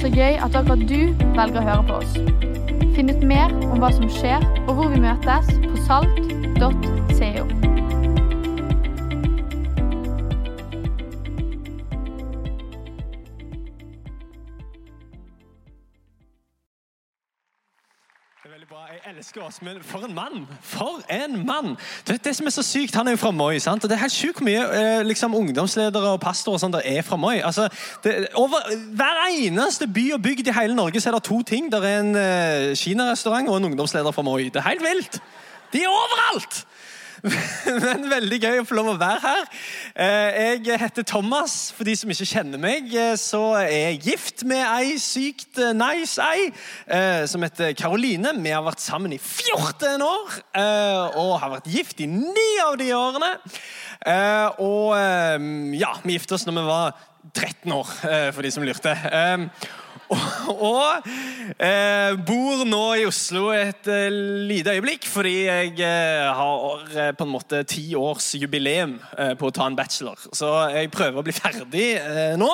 Så gøy at akkurat du velger å høre på oss. Finn ut mer om hva som skjer, og hvor vi møtes på salt.co. elsker oss, men for en mann! For en mann! Du vet, det som er så sykt, Han er jo fra Moi. sant? Og Det er helt sjukt mye eh, liksom, ungdomsledere og pastorer og sånt der er fra Moi. Altså, det, over Hver eneste by og bygd i hele Norge så er det to ting. Det er en eh, kinarestaurant og en ungdomsleder fra Moi. Det er helt vilt! De er overalt! Men veldig gøy å få lov å være her. Eh, Jeg heter Thomas. For de som ikke kjenner meg, eh, så er jeg gift med ei sykt eh, nice ei som heter Karoline. Vi har vært sammen i 14 år og har vært gift i ni av de årene. Og ja, vi gifta oss når vi var 13 år, for de som lurte. Og, eh, bor nå i Oslo et eh, lite øyeblikk, fordi jeg eh, har eh, på en måte ti års jubileum eh, på å ta en bachelor. Så jeg prøver å bli ferdig eh, nå.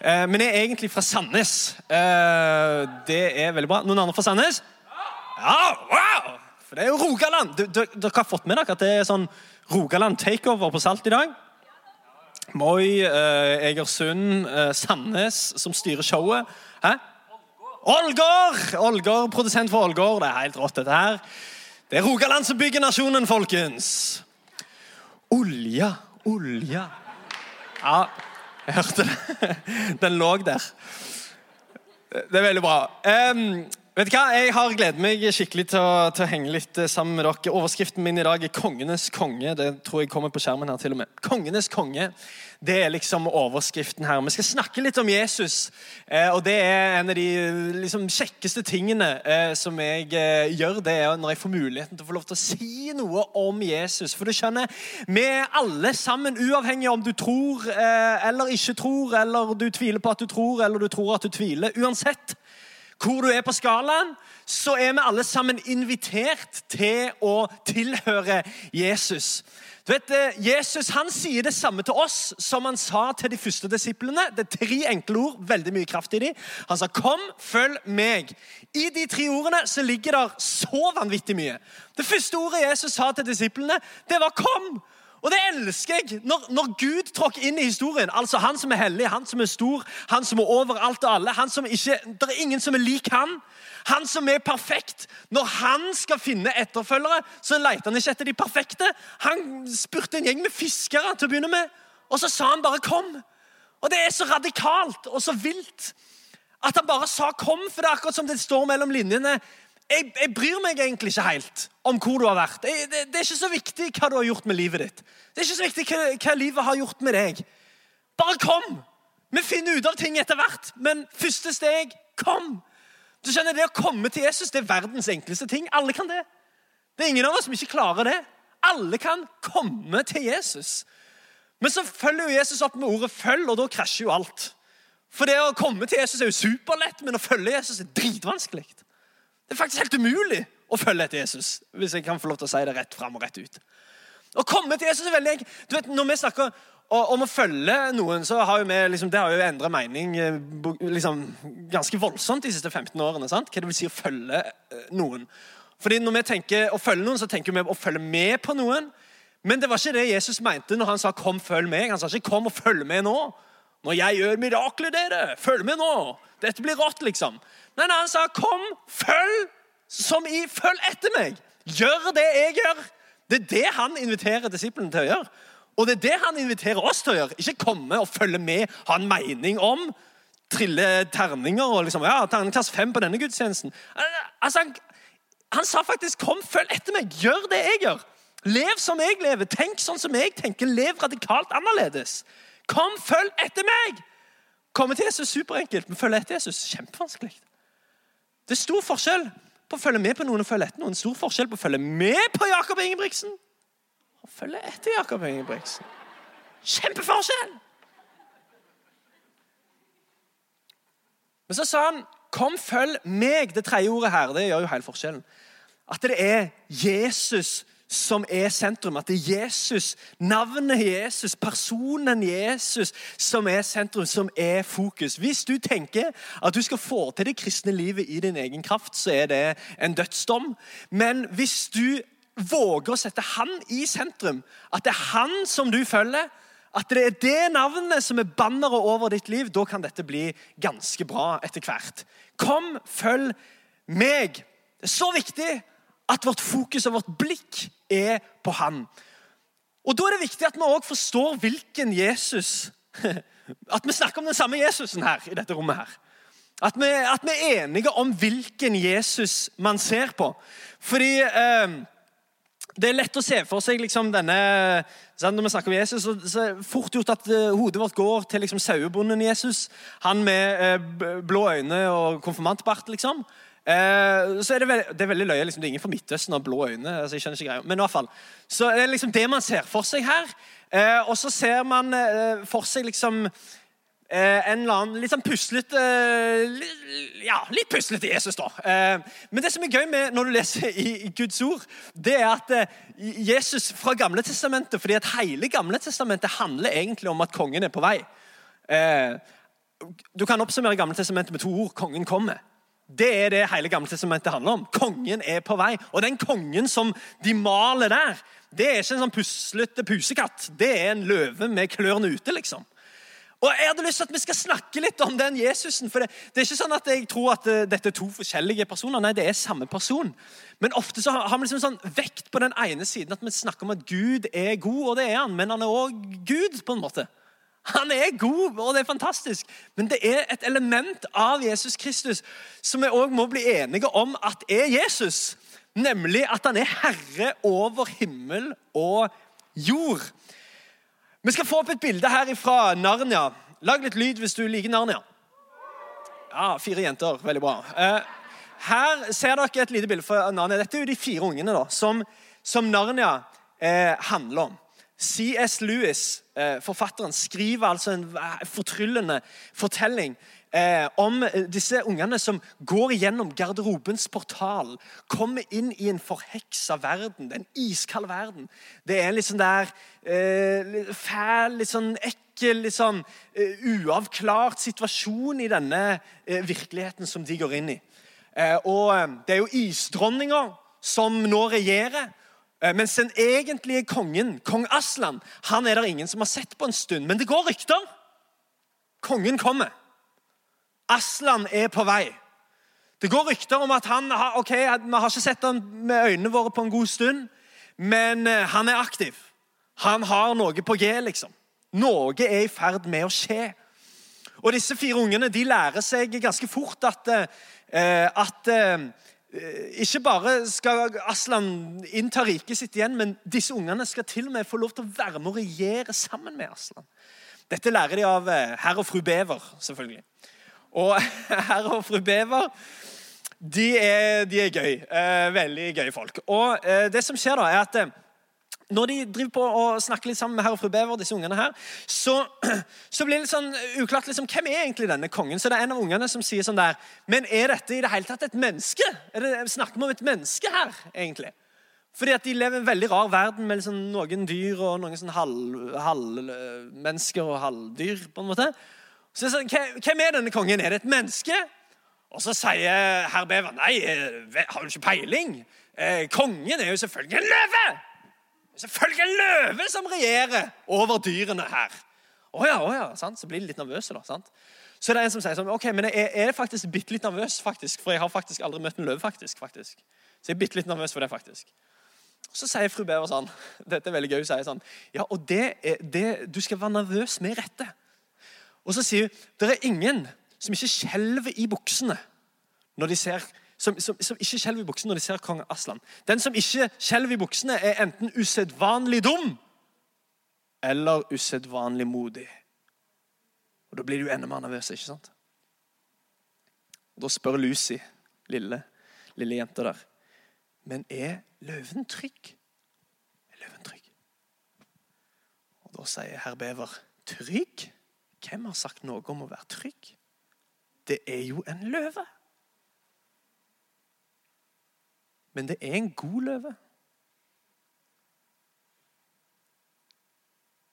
Eh, men jeg er egentlig fra Sandnes. Det er veldig bra. Noen andre fra Sandnes? Ja, wow! For det er jo Rogaland. Dere har fått med dere at det er sånn Rogaland takeover på Salt i dag? Moi, eh, Egersund, eh, Sandnes som styrer showet. Hæ? Ålgård! Ålgård, Produsent for Ålgård. Det er helt rått, dette her. Det er Rogaland som bygger nasjonen, folkens. Olja, olja. Ja, jeg hørte det. Den lå der. Det er veldig bra. Em, vet du hva? Jeg har gledet meg skikkelig til å, til å henge litt eh, sammen med dere. Overskriften min i dag er 'Kongenes konge'. Det tror jeg kommer på skjermen her til og med. Kongenes konge. Det er liksom overskriften her. Vi skal snakke litt om Jesus. Eh, og det er en av de liksom, kjekkeste tingene eh, som jeg gjør. Det er når jeg får muligheten til å få lov til å si noe om Jesus. For du skjønner, vi er alle sammen, uavhengig om du tror eller ikke tror, eller du tviler på at du tror, eller du tror at du tviler. Uansett hvor du er på skalaen, så er vi alle sammen invitert til å tilhøre Jesus. Du vet, eh, Jesus han sier det samme til oss som han sa til de første disiplene. Det er tre enkle ord, veldig mye kraft i dem. Han sa 'kom, følg meg'. I de tre ordene så ligger det så vanvittig mye. Det første ordet Jesus sa til disiplene, det var 'kom'. Og det elsker jeg når, når Gud tråkker inn i historien. Altså Han som er hellig, han som er stor, han som er over alt og alle. han som ikke, Det er ingen som er lik han. Han som er perfekt. Når han skal finne etterfølgere, så leter han ikke etter de perfekte. Han spurte en gjeng med fiskere til å begynne med, og så sa han bare 'kom'. Og Det er så radikalt og så vilt at han bare sa 'kom', for det er akkurat som det står mellom linjene. Jeg, jeg bryr meg egentlig ikke helt om hvor du har vært. Jeg, det, det er ikke så viktig hva du har gjort med livet ditt. Det er ikke så viktig hva, hva livet har gjort med deg. Bare kom! Vi finner ut av ting etter hvert, men første steg kom. Du skjønner, Det å komme til Jesus det er verdens enkleste ting. Alle kan det. Det er ingen av oss som ikke klarer det. Alle kan komme til Jesus. Men så følger jo Jesus opp med ordet 'følg', og da krasjer jo alt. For det å komme til Jesus er jo superlett, men å følge Jesus er dritvanskelig. Det er faktisk helt umulig å følge etter Jesus, hvis jeg kan få lov til å si det rett fram og rett ut. Å komme til Jesus er veldig enkelt. Du vet, Når vi snakker om å følge noen, så har jo vi liksom, det har jo endra mening eh, liksom, ganske voldsomt de siste 15 årene. sant? Hva det vil si å følge eh, noen. Fordi Når vi tenker å følge noen, så tenker vi å følge med på noen. Men det var ikke det Jesus mente når han sa 'kom, følg meg'. Han sa ikke 'kom og følg med nå'. Når jeg gjør mirakler, dere, følg med nå. Dette blir rått, liksom. Nei, nei, han sa 'kom, følg', som i 'følg etter meg'. Gjør det jeg gjør. Det er det han inviterer disiplene til å gjøre. Og det er det han inviterer oss til å gjøre. Ikke komme og følge med, ha en mening om, trille terninger og liksom, ja, terningkast fem på denne gudstjenesten. Altså, han, han sa faktisk 'kom, følg etter meg'. Gjør det jeg gjør. Lev som jeg lever. Tenk sånn som jeg tenker. Lev radikalt annerledes. Kom, følg etter meg! Komme til Jesus er superenkelt, men følge etter Jesus kjempevanskelig. Det er stor forskjell på å følge med på noen og følge etter noen. Stor forskjell på å følge med på Jakob Ingebrigtsen og følge etter Jakob Ingebrigtsen. Kjempeforskjell! Men så sa han 'kom, følg meg'. Det tredje ordet her det gjør jo hele forskjellen. At det er Jesus som er sentrum. At det er Jesus, navnet Jesus, personen Jesus som er sentrum, som er fokus. Hvis du tenker at du skal få til det kristne livet i din egen kraft, så er det en dødsdom. Men hvis du våger å sette han i sentrum, at det er han som du følger, at det er det navnet som er banneret over ditt liv, da kan dette bli ganske bra etter hvert. Kom, følg meg. Det er så viktig at vårt fokus og vårt blikk er på Han. Og Da er det viktig at vi òg forstår hvilken Jesus At vi snakker om den samme Jesusen her i dette rommet. her. At vi, at vi er enige om hvilken Jesus man ser på. Fordi eh, det er lett å se for seg liksom denne Når vi snakker om Jesus, så, så er det fort gjort at uh, hodet vårt går til liksom sauebonden Jesus. Han med eh, blå øyne og konfirmantbart, liksom. Eh, så er det, veld, det er veldig løye. Liksom, det er ingen fra Midtøsten og blå øyne. altså jeg skjønner ikke greia. Men i hvert fall, så er det liksom det man ser for seg her. Uh, og så ser man uh, for seg liksom en eller annen litt sånn puslete Ja, litt puslete Jesus, da. Men det som er gøy med når du leser i, Guds ord, det er at Jesus fra Gamle testamentet fordi at hele Gamle testamentet handler egentlig om at kongen er på vei. du kan oppsummere Gamle testamentet med to ord. Kongen kommer. Det er det hele Gamle testamentet handler om. Kongen er på vei. Og den kongen som de maler der, det er ikke en sånn puslete pusekatt. Det er en løve med klørne ute, liksom. Og Jeg hadde lyst til at vi skal snakke litt om den Jesusen. for det, det, er ikke sånn at jeg tror at uh, dette er to forskjellige personer. Nei, det er samme person. Men ofte så har vi liksom sånn vekt på den ene siden at vi snakker om at Gud er god, og det er han, men han er òg Gud. på en måte. Han er god, og det er fantastisk. Men det er et element av Jesus Kristus som vi òg må bli enige om at er Jesus. Nemlig at han er herre over himmel og jord. Vi skal få opp et bilde her fra Narnia. Lag litt lyd hvis du liker Narnia. Ja, Fire jenter. Veldig bra. Eh, her ser dere et lite bilde fra Narnia. Dette er jo de fire ungene da, som, som Narnia eh, handler om. C.S. Lewis, eh, forfatteren, skriver altså en fortryllende fortelling eh, om eh, disse ungene som går gjennom garderobens portal. Kommer inn i en forheksa verden, en iskald verden. Det er en litt sånn der fæl, litt sånn ekkel, litt sånn uavklart situasjon i denne virkeligheten som de går inn i. og det er jo isdronninger som nå regjerer. Eh, mens den egentlige kongen, kong Aslan, han er det ingen som har sett på en stund. Men det går rykter. Kongen kommer. Aslan er på vei. Det går rykter om at han har, ok, vi har ikke sett ham med øynene våre på en god stund, men eh, han er aktiv. Han har noe på G, liksom. Noe er i ferd med å skje. Og Disse fire ungene de lærer seg ganske fort at, eh, at ikke bare skal Aslan innta riket sitt igjen, men disse ungene skal til og med få lov til å være med og regjere sammen med Aslan. Dette lærer de av eh, herr og fru Bever, selvfølgelig. Og herr og fru Bever de er, de er gøy. Eh, veldig gøye folk. Og det som skjer da, er at når de driver på og snakker litt sammen med herr og fru Bever, disse ungene her, så, så, blir det litt sånn uklart liksom, hvem er egentlig denne kongen. Så det er en av ungene som sier sånn der Men er dette i det hele tatt et menneske? Er det, snakker vi om et menneske her, egentlig? Fordi at de lever i en veldig rar verden med liksom noen dyr og noen sånn halvmennesker halv og halvdyr. på en måte. Så sånn, Hvem er denne kongen? Er det et menneske? Og så sier herr Bever nei, eh, har du ikke peiling? Eh, kongen er jo selvfølgelig en løve! Selvfølgelig en løve som regjerer over dyrene her. Å ja, å ja, sant? Så blir de litt nervøse. da, sant? Så det er en som sier sånn, ok, men jeg er faktisk bitte litt nervøs, faktisk, for jeg har faktisk aldri møtt en løve. faktisk, faktisk. Så jeg er bitte litt nervøs for det, faktisk. Så sier fru Bever sånn Dette er veldig gøy. Hun sier sånn Ja, og det er, det, Du skal være nervøs med rette. Og så sier hun det er ingen som ikke skjelver i buksene når de ser som, som, som ikke skjelver i buksene når de ser kong Aslan. Den som ikke skjelver i buksene, er enten usedvanlig dum eller usedvanlig modig. Og Da blir du enda mer nervøs, ikke sant? Og Da spør Lucy, lille, lille jenta der, men er løven trygg? Er løven trygg? Og Da sier herr Bever, trygg? Hvem har sagt noe om å være trygg? Det er jo en løve. Men det er en god løve.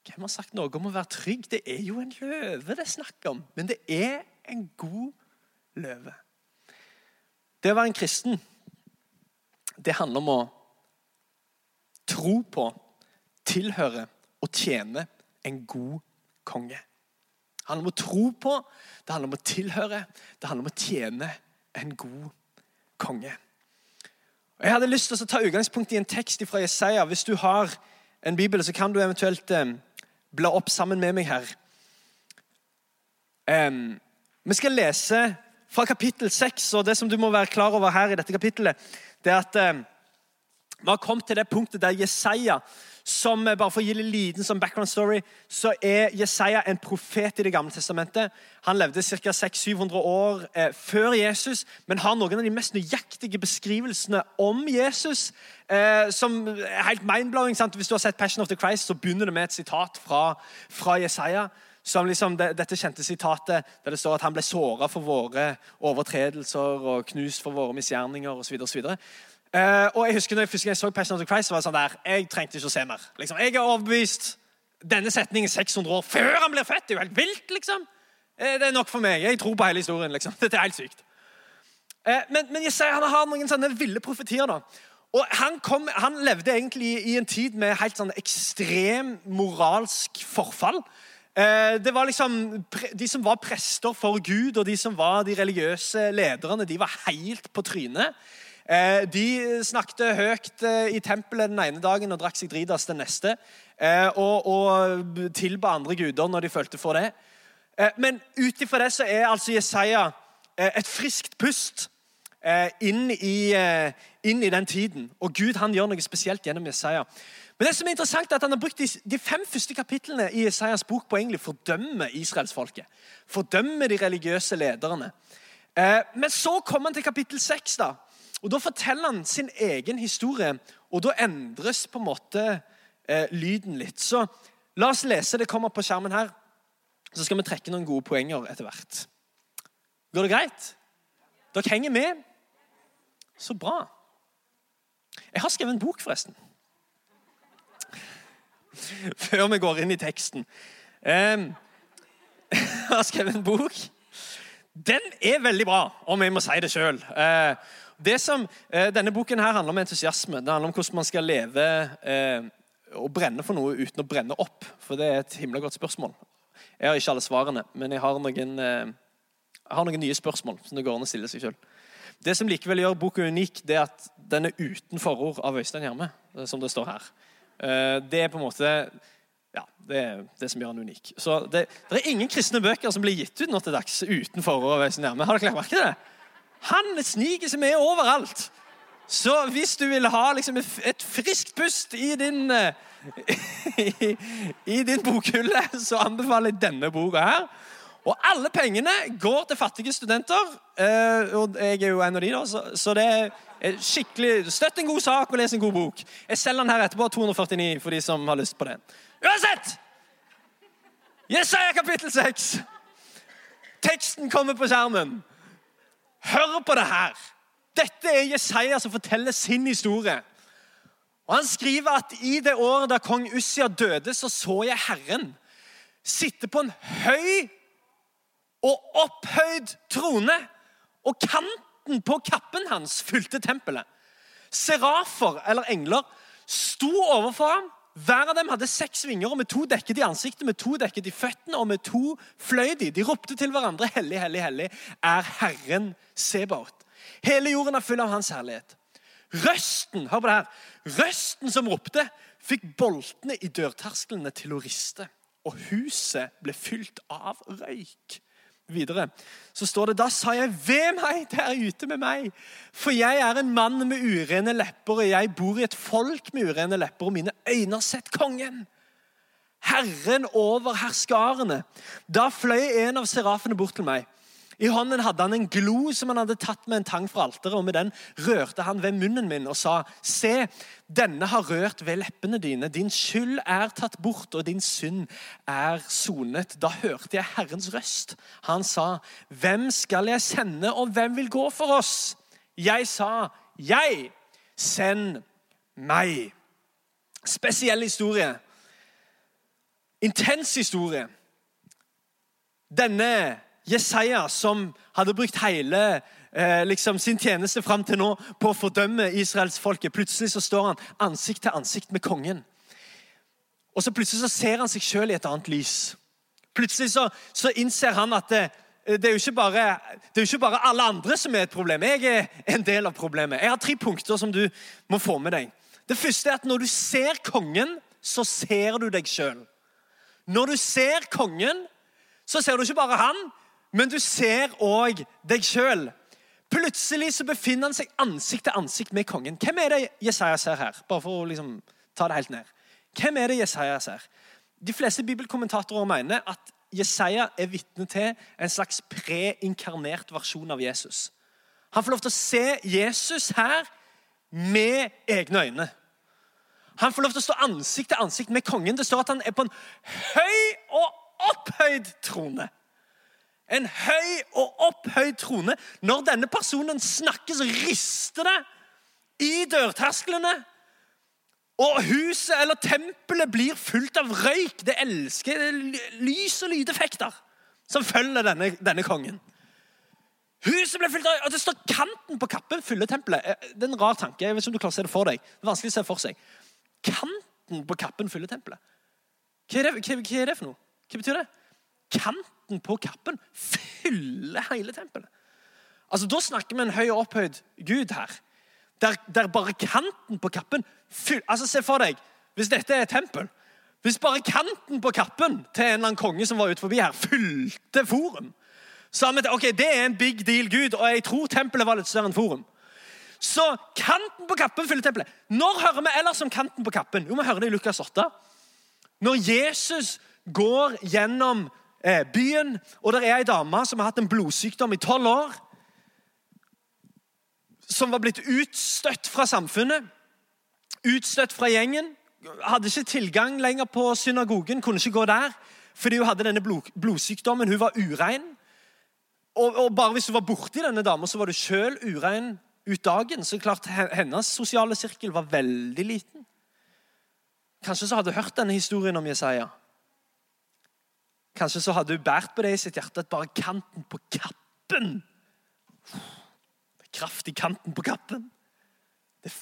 Hvem har sagt noe om å være trygg? Det er jo en løve det er snakk om. Men det er en god løve. Det å være en kristen, det handler om å tro på, tilhøre og tjene en god konge. Det handler om å tro på, det handler om å tilhøre, det handler om å tjene en god konge. Jeg hadde lyst til å ta utgangspunkt i en tekst fra Jesaja. Hvis du har en bibel, så kan du eventuelt eh, bla opp sammen med meg her. Vi skal lese fra kapittel 6, og det som du må være klar over her i dette kapittelet, det er at um, vi har kommet til det punktet der Jesaja som bare For å gi litt liten som background story, så er Jesaja en profet i Det gamle testamentet. Han levde ca. 600-700 år eh, før Jesus, men har noen av de mest nøyaktige beskrivelsene om Jesus. Eh, som er helt mindblowing. Sant? Hvis du har sett Passion of the Christ, så begynner det med et sitat fra, fra Jesaja. Som liksom det, dette kjente sitatet der det står at han ble såra for våre overtredelser og knust for våre misgjerninger osv. Uh, og jeg husker når jeg første gang jeg så Passion of the Christ, så var det sånn der, jeg trengte ikke å se mer. Liksom, jeg er overbevist denne setningen 600 år før han blir født. Det er jo helt vilt, liksom. Uh, det er nok for meg. Jeg tror på hele historien. liksom. Dette er helt sykt. Uh, men, men jeg ser, han har noen sånne ville profetier. da. Og han, kom, han, levde egentlig i en tid med helt sånn ekstrem moralsk forfall. Det var liksom, De som var prester for Gud, og de som var de religiøse lederne, de var helt på trynet. Eh, de snakket høyt eh, i tempelet den ene dagen og drakk seg dritas den neste. Eh, og, og tilba andre guder når de følte for det. Men ut ifra det så er altså Jesaja et friskt pust inn i, inn i, den tiden. Og Gud han gjør noe spesielt gjennom Jesaja. Men det som er interessant er at Han har brukt de, fem første kapitlene i Jesajas bok på å fordømme israelsfolket. Fordømme de religiøse lederne. Men så kommer han til kapittel seks. Og Da forteller han sin egen historie, og da endres på en måte eh, lyden litt. Så la oss lese. Det kommer på skjermen her. Så skal vi trekke noen gode poenger etter hvert. Går det greit? Dere henger med? Så bra. Jeg har skrevet en bok, forresten. Før vi går inn i teksten. Jeg har skrevet en bok. Den er veldig bra, om jeg må si det sjøl. Det som, eh, Denne boken her handler om entusiasme. Det handler om hvordan man skal leve eh, og brenne for noe uten å brenne opp. For det er et himla godt spørsmål. Jeg har ikke alle svarene, men jeg har noen, eh, jeg har noen nye spørsmål som det går an å stille seg selv. Det som likevel gjør boka unik, det er at den er uten forord av Øystein Gjerme, eh, som det står her. Eh, det er på en måte ja, det er det som gjør han unik. Så det, det er ingen kristne bøker som blir gitt ut nå til dags uten forord av Øystein Gjerme. Har dere lagt merke til det? Han sniker seg med overalt. Så hvis du vil ha liksom, et friskt pust i din, eh, i, i din bokhylle, så anbefaler jeg denne boka her. Og alle pengene går til fattige studenter. Eh, og jeg er jo en av de, da, så det er skikkelig Støtt en god sak og les en god bok. Jeg selger den her etterpå. 249 for de som har lyst på det. Uansett! Jesaja kapittel 6. Teksten kommer på skjermen. Hør på det her! Dette er Jesaja som forteller sin historie. Og Han skriver at i det året da kong Ussia døde, så så jeg Herren sitte på en høy og opphøyd trone. Og kanten på kappen hans fylte tempelet. Serafer, eller engler, sto overfor ham hver av dem hadde seks vinger, og med to dekket i ansiktet, med to dekket i føttene, og med to fløy de. De ropte til hverandre, 'Hellig, hellig, hellig er Herren Sebaot'. Hele jorden er full av Hans herlighet. Røsten hør på det her, røsten som ropte, fikk boltene i dørtersklene til å riste, og huset ble fylt av røyk videre, så står det da sa jeg ved meg der ute med meg. For jeg er en mann med urene lepper, og jeg bor i et folk med urene lepper, og mine øyne har sett kongen. Herren over herskarene. Da fløy en av serafene bort til meg. I hånden hadde han en glo som han hadde tatt med en tang fra alteret, og med den rørte han ved munnen min og sa, Se, denne har rørt ved leppene dine. Din skyld er tatt bort, og din synd er sonet. Da hørte jeg Herrens røst. Han sa, Hvem skal jeg sende, og hvem vil gå for oss? Jeg sa, Jeg, send meg. Spesiell historie. intens historie. Denne Jesaja, som hadde brukt hele eh, liksom sin tjeneste fram til nå på å fordømme israelsfolket. Plutselig så står han ansikt til ansikt med kongen. Og så plutselig så ser han seg sjøl i et annet lys. Plutselig så, så innser han at det, det, er bare, det, er jo ikke bare, alle andre som er et problem. Jeg er en del av problemet. Jeg har tre punkter som du må få med deg. Det første er at når du ser kongen, så ser du deg sjøl. Når du ser kongen, så ser du ikke bare han, men du ser òg deg sjøl. Plutselig så befinner han seg ansikt til ansikt med kongen. Hvem er det Jesaja ser her? Bare for å liksom ta det helt ned. Hvem er det Jesaja ser? De fleste bibelkommentatorer mener at Jesaja er vitne til en slags preinkarnert versjon av Jesus. Han får lov til å se Jesus her med egne øyne. Han får lov til å stå ansikt til ansikt med kongen. Det står at han er på en høy og opphøyd trone. En høy og opphøyd trone. Når denne personen snakker, så rister det i dørtersklene. Og huset eller tempelet blir fullt av røyk. Det elsker lys- og lydeffekter som følger denne, denne kongen. Huset ble fylt av og Det står 'kanten på kappen fyller tempelet'. Eh, det er en rar tanke. jeg vet ikke om du klarer å se det for deg. Det er vanskelig å se for seg. Kanten på kappen fyller tempelet. Hva er, det, hva, er det for noe? Hva betyr det? Kanten på kappen fyller hele tempelet. Altså, Da snakker vi en høy og opphøyd Gud her. Der, der bare kanten på kappen fyller Altså, Se for deg, hvis dette er et tempel Hvis bare kanten på kappen til en eller annen konge som var ute forbi her, fylte forum så har vi ok, Det er en big deal, Gud, og jeg tror tempelet var litt større enn forum. Så kanten på kappen fyller tempelet. Når hører vi ellers om kanten på kappen? Jo, vi hører det i Lukas 8. Når Jesus går gjennom byen, og det er ei dame som har hatt en blodsykdom i tolv år, som var blitt utstøtt fra samfunnet, utstøtt fra gjengen, hadde ikke tilgang lenger på synagogen, kunne ikke gå der fordi hun hadde denne blod, blodsykdommen. Hun var urein. Og, og, bare hvis hun var borti denne dama, så var du sjøl urein ut dagen. Så klart hennes sosiale sirkel var veldig liten. Kanskje så hadde du hørt denne historien om Jesaja. Kanskje så hadde hun båret på det i sitt hjerte at bare kanten på kappen Kraft i kanten på kappen.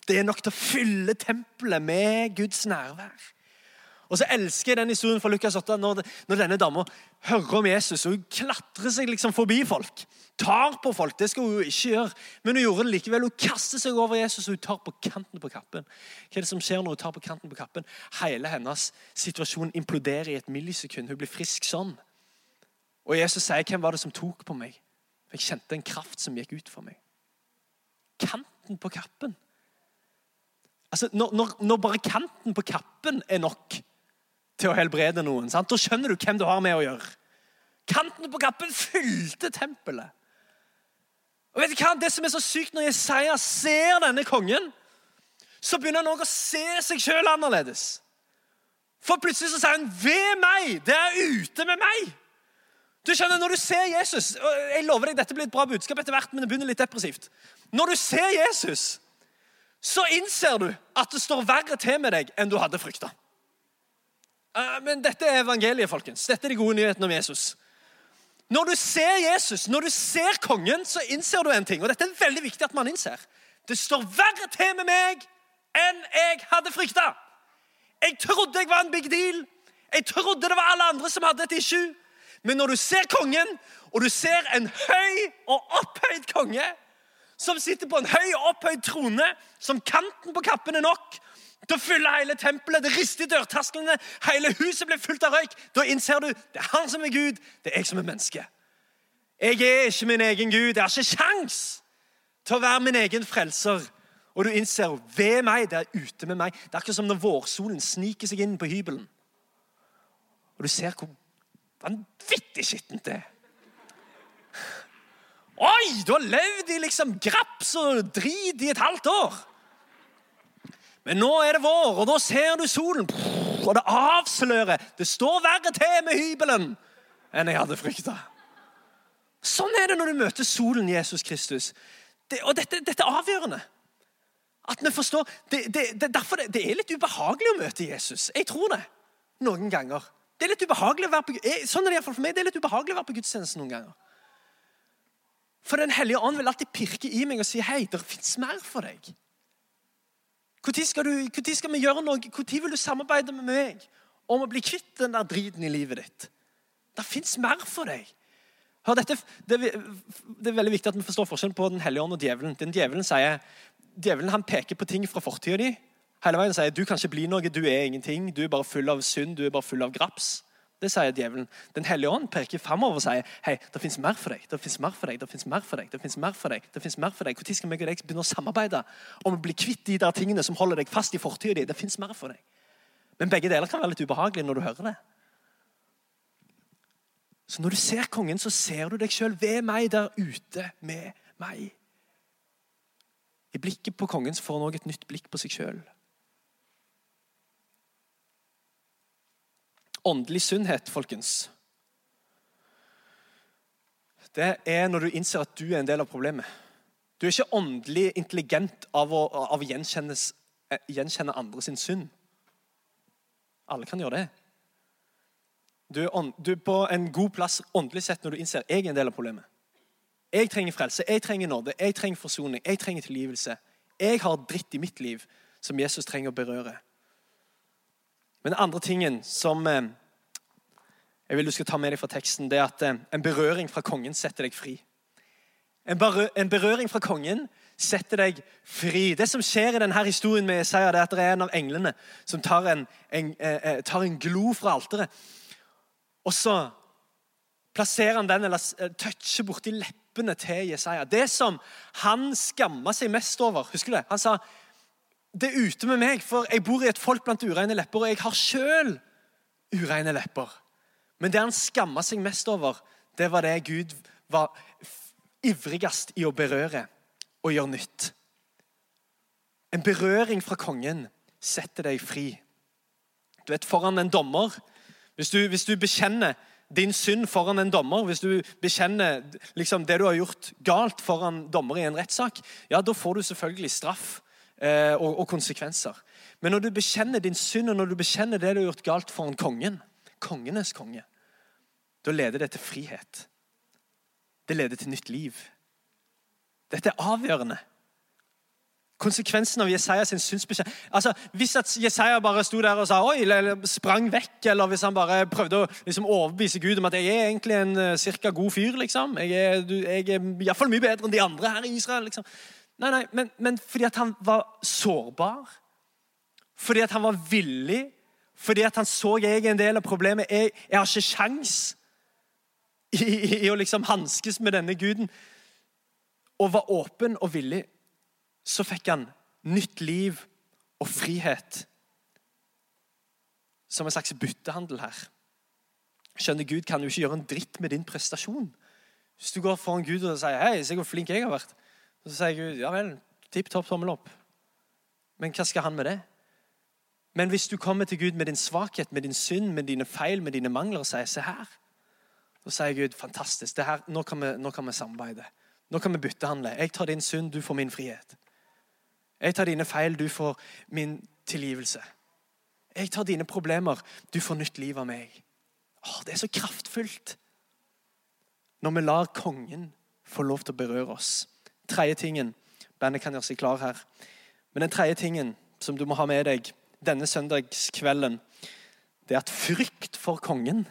Det er nok til å fylle tempelet med Guds nærvær. Og så elsker jeg den historien fra Lukas 8 når, når denne dama hører om Jesus. og Hun klatrer seg liksom forbi folk. Tar på folk. Det skal hun jo ikke gjøre. Men hun gjorde det likevel. Hun kaster seg over Jesus og hun tar på kanten på kappen. Hva er det som skjer når hun tar på kanten på kappen? Hele hennes situasjon imploderer i et millisekund. Hun blir frisk sånn. Og Jesus sier, 'Hvem var det som tok på meg?' Jeg kjente en kraft som gikk ut for meg. Kanten på kappen. Altså, når, når, når bare kanten på kappen er nok til å helbrede noen. Sant? Da skjønner du hvem du har med å gjøre. Kanten på kappen fylte tempelet. Og vet du hva? Det som er så sykt Når Jesaja ser denne kongen, så begynner han òg å se seg sjøl annerledes. For plutselig så sier han 'ved meg'. Det er ute med meg. Du skjønner, Når du ser Jesus og jeg lover deg, Dette blir et bra budskap etter hvert, men det begynner litt depressivt. Når du ser Jesus, så innser du at det står verre til med deg enn du hadde frykta. Eh, men dette er evangeliet, folkens. Dette er de gode nyhetene om Jesus. Når du ser Jesus, når du ser kongen, så innser du en ting. Og dette er veldig viktig at man innser. Det står verre til med meg enn jeg hadde frykta. Jeg trodde jeg var en big deal. Jeg trodde det var alle andre som hadde et issue. Men når du ser kongen, og du ser en høy og opphøyd konge som sitter på en høy og opphøyd trone, som kanten på kappen er nok, til fyller hele tempelet. Det rister i dørtasklene. Hele huset blir fullt av røyk. Da innser du det er han som er Gud, det er jeg som er menneske. Jeg er ikke min egen Gud. Jeg har ikke sjans til å være min egen frelser. Og du innser ved meg, det er ute med meg. Det er akkurat som når vårsolen sniker seg inn på hybelen. Og du ser hvor vanvittig skittent det er. Oi, du har levd i liksom graps og drit i et halvt år. Men nå er det vår, og da ser du solen. Og det avslører. Det står verre til med hybelen enn jeg hadde frykta. Sånn er det når du møter solen, Jesus Kristus. Det, og dette, dette, er avgjørende. At vi forstår, det, det, det, er litt ubehagelig å møte Jesus. Jeg tror det. Noen ganger. det er litt ubehagelig å være på, sånn er det for meg, det er litt ubehagelig å være på gudstjeneste noen ganger. For Den hellige ånd vil alltid pirke i meg og si hei, det fins mer for deg. Når skal, skal, vi gjøre noe? Når vil du samarbeide med meg om å bli kvitt den der driten i livet ditt? Det fins mer for deg. Hør, dette, det, det, er veldig viktig at vi forstår forskjellen på Den hellige ånd og djevelen. Den Djevelen sier, djevelen han peker på ting fra fortida di. Hele veien sier du kan ikke bli noe, du er ingenting. Du er bare full av synd, du er bare full av graps. Det sier djevelen. Den hellige ånd peker framover og sier hei, det fins mer for deg. det finnes mer for deg, det finnes mer for deg, det finnes mer for deg. det finnes mer for deg. Når skal vi og deg begynne å samarbeide om å bli kvitt de der tingene som holder deg fast i fortida di? Det fins mer for deg. Men begge deler kan være litt ubehagelig når du hører det. Så når du ser kongen, så ser du deg sjøl ved meg der ute med meg. I blikket på kongen så får han òg et nytt blikk på seg sjøl. Åndelig sunnhet, folkens, det er når du innser at du er en del av problemet. Du er ikke åndelig intelligent av å, av å gjenkjenne andre sin synd. Alle kan gjøre det. Du er, ånd, du er, på en god plass åndelig sett når du innser at jeg er en del av problemet. Jeg trenger frelse, jeg trenger nåde, jeg trenger forsoning, jeg trenger tilgivelse. Jeg har dritt i mitt liv som Jesus trenger å berøre. Men den andre tingen som eh, jeg vil du skal ta med deg fra teksten, det er at eh, en berøring fra kongen setter deg fri. En, berøring fra kongen setter deg fri. Det som skjer i denne historien med Isaiah, det er at det er en av englene som tar en, en, eh, tar en glo fra alteret. Og så plasserer han den, eller toucher borti leppene til Jesaja. Det som han skamma seg mest over. Husker du det? Han sa det er ute med meg, for jeg bor i et folk blant ureine lepper, og jeg har sjøl ureine lepper. Men det han skamma seg mest over, det var det Gud var ivrigst i å berøre og gjøre nytt. En berøring fra kongen setter deg fri. Du vet, Foran en dommer Hvis du, hvis du bekjenner din synd foran en dommer, hvis du bekjenner liksom, det du har gjort galt foran dommer i en rettssak, ja, da får du selvfølgelig straff og, og, konsekvenser. Men når du bekjenner din synd, og når du bekjenner det du har gjort galt foran kongen, kongenes konge, da leder det til frihet. Det leder til nytt liv. Dette er avgjørende. Konsekvensen av Jesaja sin synsbekjennelse altså, Hvis at Jesaja bare sto der og sa oi, eller sprang vekk, eller hvis han bare prøvde å liksom, overbevise Gud om at jeg er egentlig en uh, cirka god fyr liksom. Jeg er, du, jeg er iallfall mye bedre enn de andre her i Israel. liksom. Nei, nei, men, men fordi at han var sårbar, fordi at han var villig, fordi at han så jeg en del av problemet. Jeg, jeg har ikke sjans i, i, i å liksom hanskes med denne guden. Og var åpen og villig, så fikk han nytt liv og frihet. Som en slags byttehandel her. Skjønner Gud kan jo ikke gjøre en dritt med din prestasjon. Hvis du går foran Gud og sier 'Hei, se hvor flink jeg har vært', og så sier Gud ja vel, tipp topp tommel opp. Men hva skal han med det? Men hvis du kommer til Gud med din svakhet, med din synd, med dine feil, med dine mangler og sier 'se her', så sier Gud fantastisk, her, nå, kan vi, nå, kan vi, samarbeide. Nå kan vi byttehandle. Jeg tar din synd, du får min frihet. Jeg tar dine feil, du får min tilgivelse. Jeg tar dine problemer, du får nytt liv av meg. Åh, det er så kraftfullt når vi lar kongen få lov til å berøre oss tredje tingen Bandet kan gjøre seg klar her. Men den tredje tingen som du må ha med deg denne søndagskvelden, det er at frykt for kongen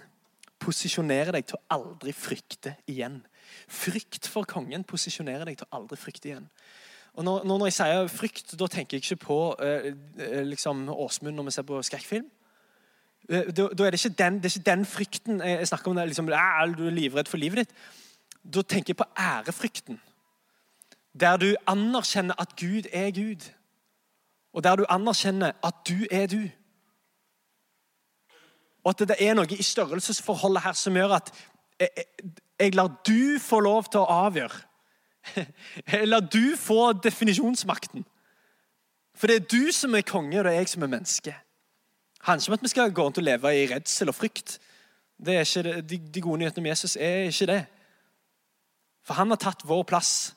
posisjonerer deg til å aldri frykte igjen. Frykt for kongen posisjonerer deg til å aldri frykte igjen. Og når, når jeg sier frykt, da tenker jeg ikke på eh, eh liksom Åsmund når vi ser på skrekkfilm. Eh, da, da er det, ikke den, det er ikke den frykten jeg snakker om. Det, liksom, du er livredd for livet ditt. Da tenker jeg på ærefrykten. Der du anerkjenner at Gud er Gud, og der du anerkjenner at du er du. Og at det er noe i størrelsesforholdet her som gjør at jeg, lar du få lov til å avgjøre. Jeg lar du få definisjonsmakten. For det er du som er konge, og det er jeg som er menneske. Det handler ikke om at vi skal gå rundt og leve i redsel og frykt. Det er ikke det. De, de gode nyhetene om Jesus er ikke det. For han har tatt vår plass.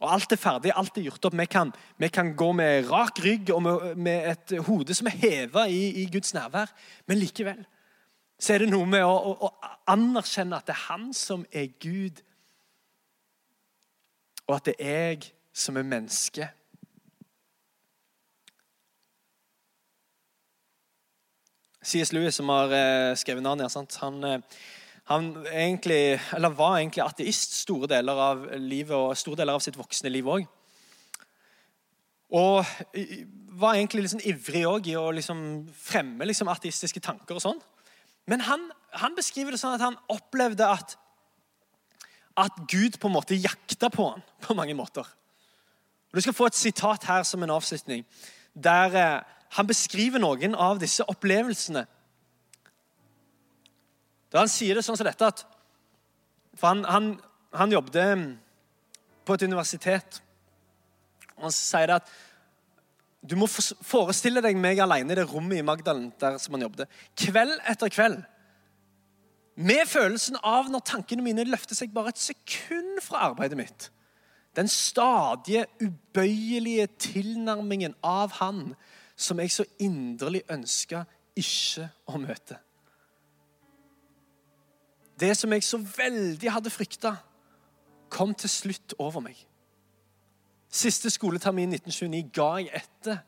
Og Alt er ferdig, alt er gjort opp. Vi kan, vi kan gå med rak rygg og med, med et hode som er heva i, i, Guds nærvær. Men likevel så er det noe med å, å, å anerkjenne at det er han som er Gud, og at det er jeg som er menneske. C.S. Lewis, som har eh, skrevet Narnia, han, eh, han egentlig, var egentlig ateist store deler av livet og store deler av sitt voksne liv òg. Og var egentlig liksom ivrig i å liksom fremme liksom ateistiske tanker. og sånn. Men han, han, beskriver det sånn at han opplevde at, at Gud på en måte jakta på han på mange måter. Og Du skal få et sitat her som en avslutning, der eh, han beskriver noen av disse opplevelsene. Da han sier det sånn som dette at For han, han, han jobbet på et universitet. Og han sier det at du må forestille deg meg alene i det rommet i Magdalen der som han jobbet. Kveld etter kveld. Med følelsen av når tankene mine løfter seg bare et sekund fra arbeidet mitt. Den stadige, ubøyelige tilnærmingen av Han som jeg så inderlig ønska ikke å møte. Det som jeg så veldig hadde frykta, kom til slutt over meg. Siste skoletermin 1929 ga jeg etter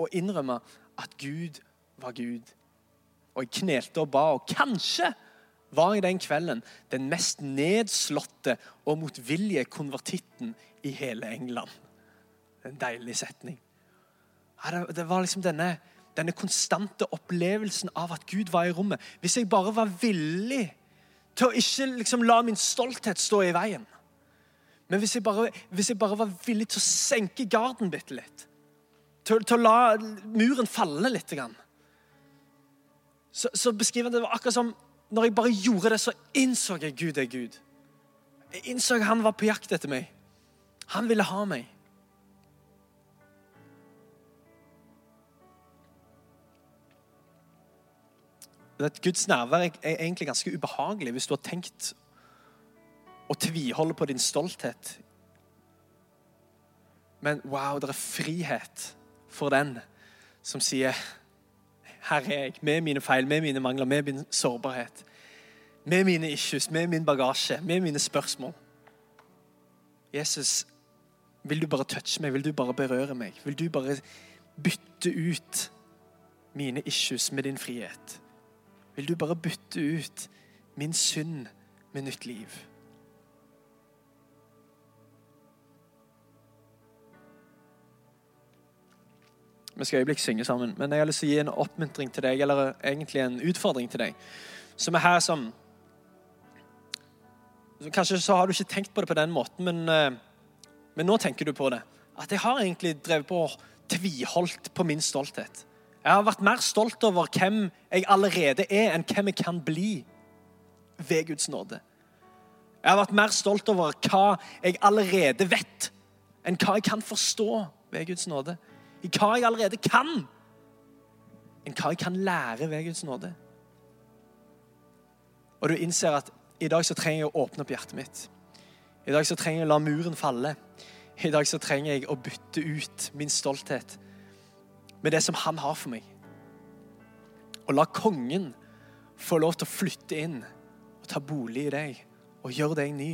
å innrømme at Gud var Gud. Og jeg knelte og ba, og kanskje var jeg den kvelden den mest nedslåtte og motvillige konvertitten i hele England. En deilig setning. Det var liksom denne, denne konstante opplevelsen av at Gud var i rommet. Hvis jeg bare var villig til å ikke liksom la min stolthet stå i veien. Men hvis jeg bare, hvis jeg bare var villig til å senke garden bitte litt, til, til, å la muren falle litt, så, så beskriver han det akkurat som når jeg bare gjorde det, så innså jeg Gud er Gud. Jeg innså at han var på jakt etter meg. Han ville ha meg. Guds nærvær er egentlig ganske ubehagelig hvis du har tenkt å tviholde på din stolthet. Men wow, det er frihet for den som sier her er jeg, med mine feil, med mine mangler, med min sårbarhet. Med mine issues, med min bagasje, med mine spørsmål. Jesus, vil du bare touche meg? Vil du bare berøre meg? Vil du bare bytte ut mine issues med din frihet? Vil du bare bytte ut min synd med nytt liv? Vi skal øyeblikk synge sammen, men jeg har lyst til å gi en oppmuntring til deg, eller egentlig en utfordring til deg, som er her som Kanskje så har du ikke tenkt på det på den måten, men, eh, men nå tenker du på det. At jeg har egentlig drevet på og tviholdt på min stolthet. Jeg har vært mer stolt over hvem jeg allerede er, enn hvem jeg kan bli ved Guds nåde. Jeg har vært mer stolt over hva jeg allerede vet, enn hva jeg kan forstå ved Guds nåde i hva jeg allerede kan, enn hva jeg kan lære ved Guds nåde. Og du innser at i dag så trenger jeg å åpne opp hjertet mitt. I dag så trenger jeg å la muren falle. I dag så trenger jeg å bytte ut min stolthet med det som han har for meg. Og la kongen få lov til å flytte inn og ta bolig i deg og gjøre deg ny.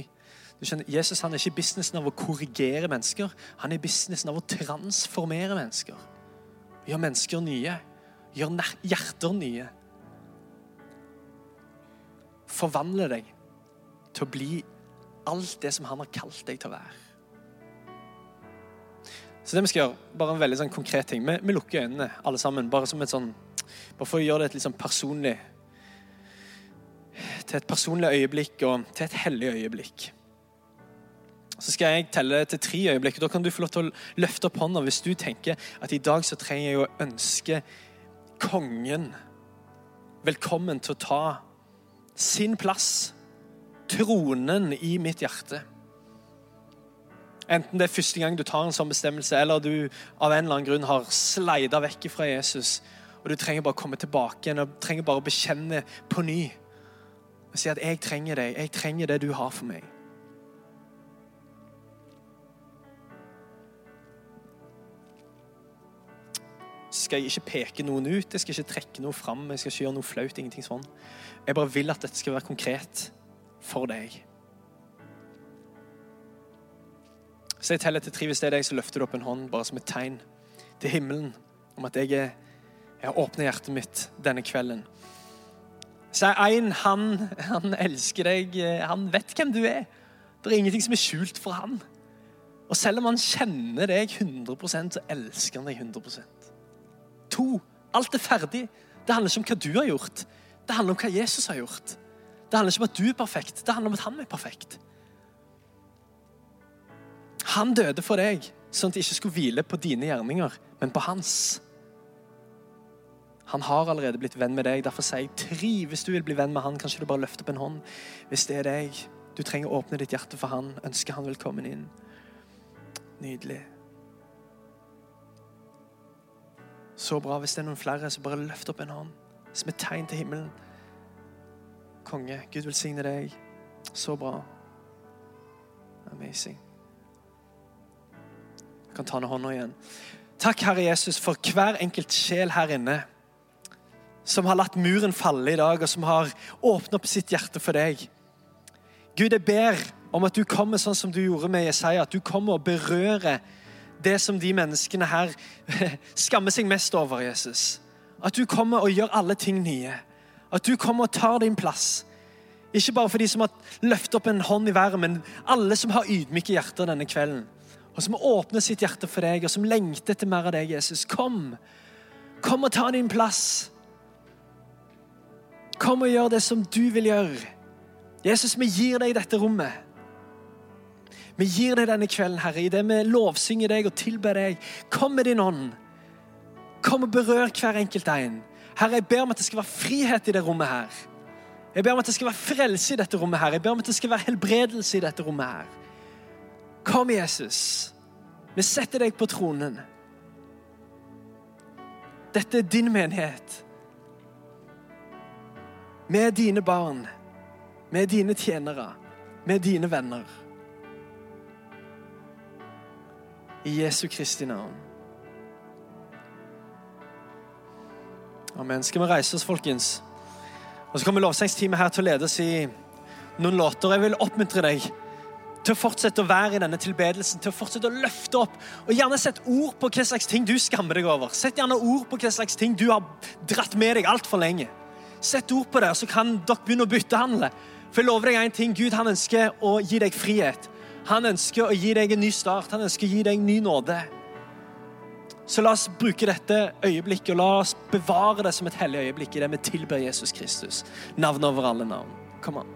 Du Skjønner, Jesus han er ikke i businessen av å korrigere mennesker. Han er i businessen av å transformere mennesker. Gjøre mennesker nye. Gjøre hjerter nye. Forvandle deg til å bli alt det som han har kalt deg til å være. Så det vi skal gjøre, bare en veldig sånn konkret ting. Vi, vi lukker øynene alle sammen, bare sånn, bare for å gjøre det et litt sånn personlig til et personlig øyeblikk og til et hellig øyeblikk. Så skal jeg telle til tre øyeblikk. og Da kan du få lov til å løfte opp hånda hvis du tenker at i dag så trenger jeg å ønske kongen velkommen til å ta sin plass, tronen i mitt hjerte. Enten det er første gang du tar en sånn bestemmelse, eller du av en eller annen grunn har sleida vekk fra Jesus, og du trenger bare å komme tilbake igjen og trenger bare å bekjenne på ny og si at 'jeg trenger deg, jeg trenger det du har for meg'. skal jeg ikke peke noen ut, jeg skal ikke trekke noe fram, jeg skal ikke gjøre noe flaut. ingenting sånn. Jeg bare vil at dette skal være konkret for deg. Så jeg teller til tre. Hvis det er deg, så løfter du opp en hånd bare som et tegn til himmelen om at jeg, er, jeg har åpnet hjertet mitt denne kvelden. Så en, han, han elsker deg, han vet hvem du er. Det er ingenting som er skjult for han. Og selv om han kjenner deg 100% så elsker han deg 100% To. Alt er ferdig. Det handler ikke om hva du har gjort. Det handler om hva Jesus har gjort. Det handler ikke om at du er perfekt, det handler om at han er perfekt. Han døde for deg, sånn at de ikke skulle hvile på dine gjerninger, men på hans. Han har allerede blitt venn med deg. Derfor sier jeg tri. Hvis du vil bli venn med han, kanskje du bare løfter opp en hånd. Hvis det er deg, du trenger å åpne ditt hjerte for han, ønsker han velkommen inn. Nydelig. Så bra. Hvis det er noen flere, så bare løft opp en hånd som et tegn til himmelen. Konge, Gud velsigne deg. Så bra. Amazing. Kan ta ned hånda igjen. Takk, Herre Jesus, for hver enkelt sjel her inne som har latt muren falle i dag, og som har åpnet opp sitt hjerte for deg. Gud, jeg ber om at du kommer sånn som du gjorde med Jesaja, at du kommer og berører det som de menneskene her skammer seg mest over, Jesus. At du kommer og gjør alle ting nye. At du kommer og tar din plass. Ikke bare for de som har løftet opp en hånd i været, men alle som har ydmyke hjerter denne kvelden. Og som åpner sitt hjerte for deg, og som lengter etter mer av deg, Jesus. Kom. Kom og ta din plass. Kom og gjør det som du vil gjøre. Jesus, vi gir deg dette rommet. Vi gir deg denne kvelden, Herre, i det vi lovsynger deg og tilber deg. Kom med din ånd. Kom og berør hver enkelt en. Herre, jeg ber om at det skal være frihet i det rommet her. Jeg ber om at det skal være frelse i dette rommet her. Jeg ber om at det skal være helbredelse i dette rommet her. Kom, Jesus. Vi setter deg på tronen. Dette er din menighet. Vi er dine barn. Vi er dine tjenere. Vi er dine venner. I Jesu Kristi navn. Amen. Skal vi reise oss, folkens? Og så kommer lovsangsteamet her til å lede oss i noen låter. Jeg vil oppmuntre deg til å fortsette å være i denne tilbedelsen, til å fortsette å løfte opp. Og gjerne sett ord på hva slags ting du skammer deg over. Sett gjerne ord på hva slags ting du har dratt med deg altfor lenge. Sett ord på det, så kan dere begynne å byttehandle. For jeg lover deg en ting, Gud han ønsker å gi deg frihet. Han ønsker å gi deg en ny start. Han ønsker å gi deg en ny nåde. Så la oss bruke dette øyeblikket og la oss bevare det som et hellig øyeblikk i det vi tilber Jesus Kristus. Navnet over alle navn. Kom an.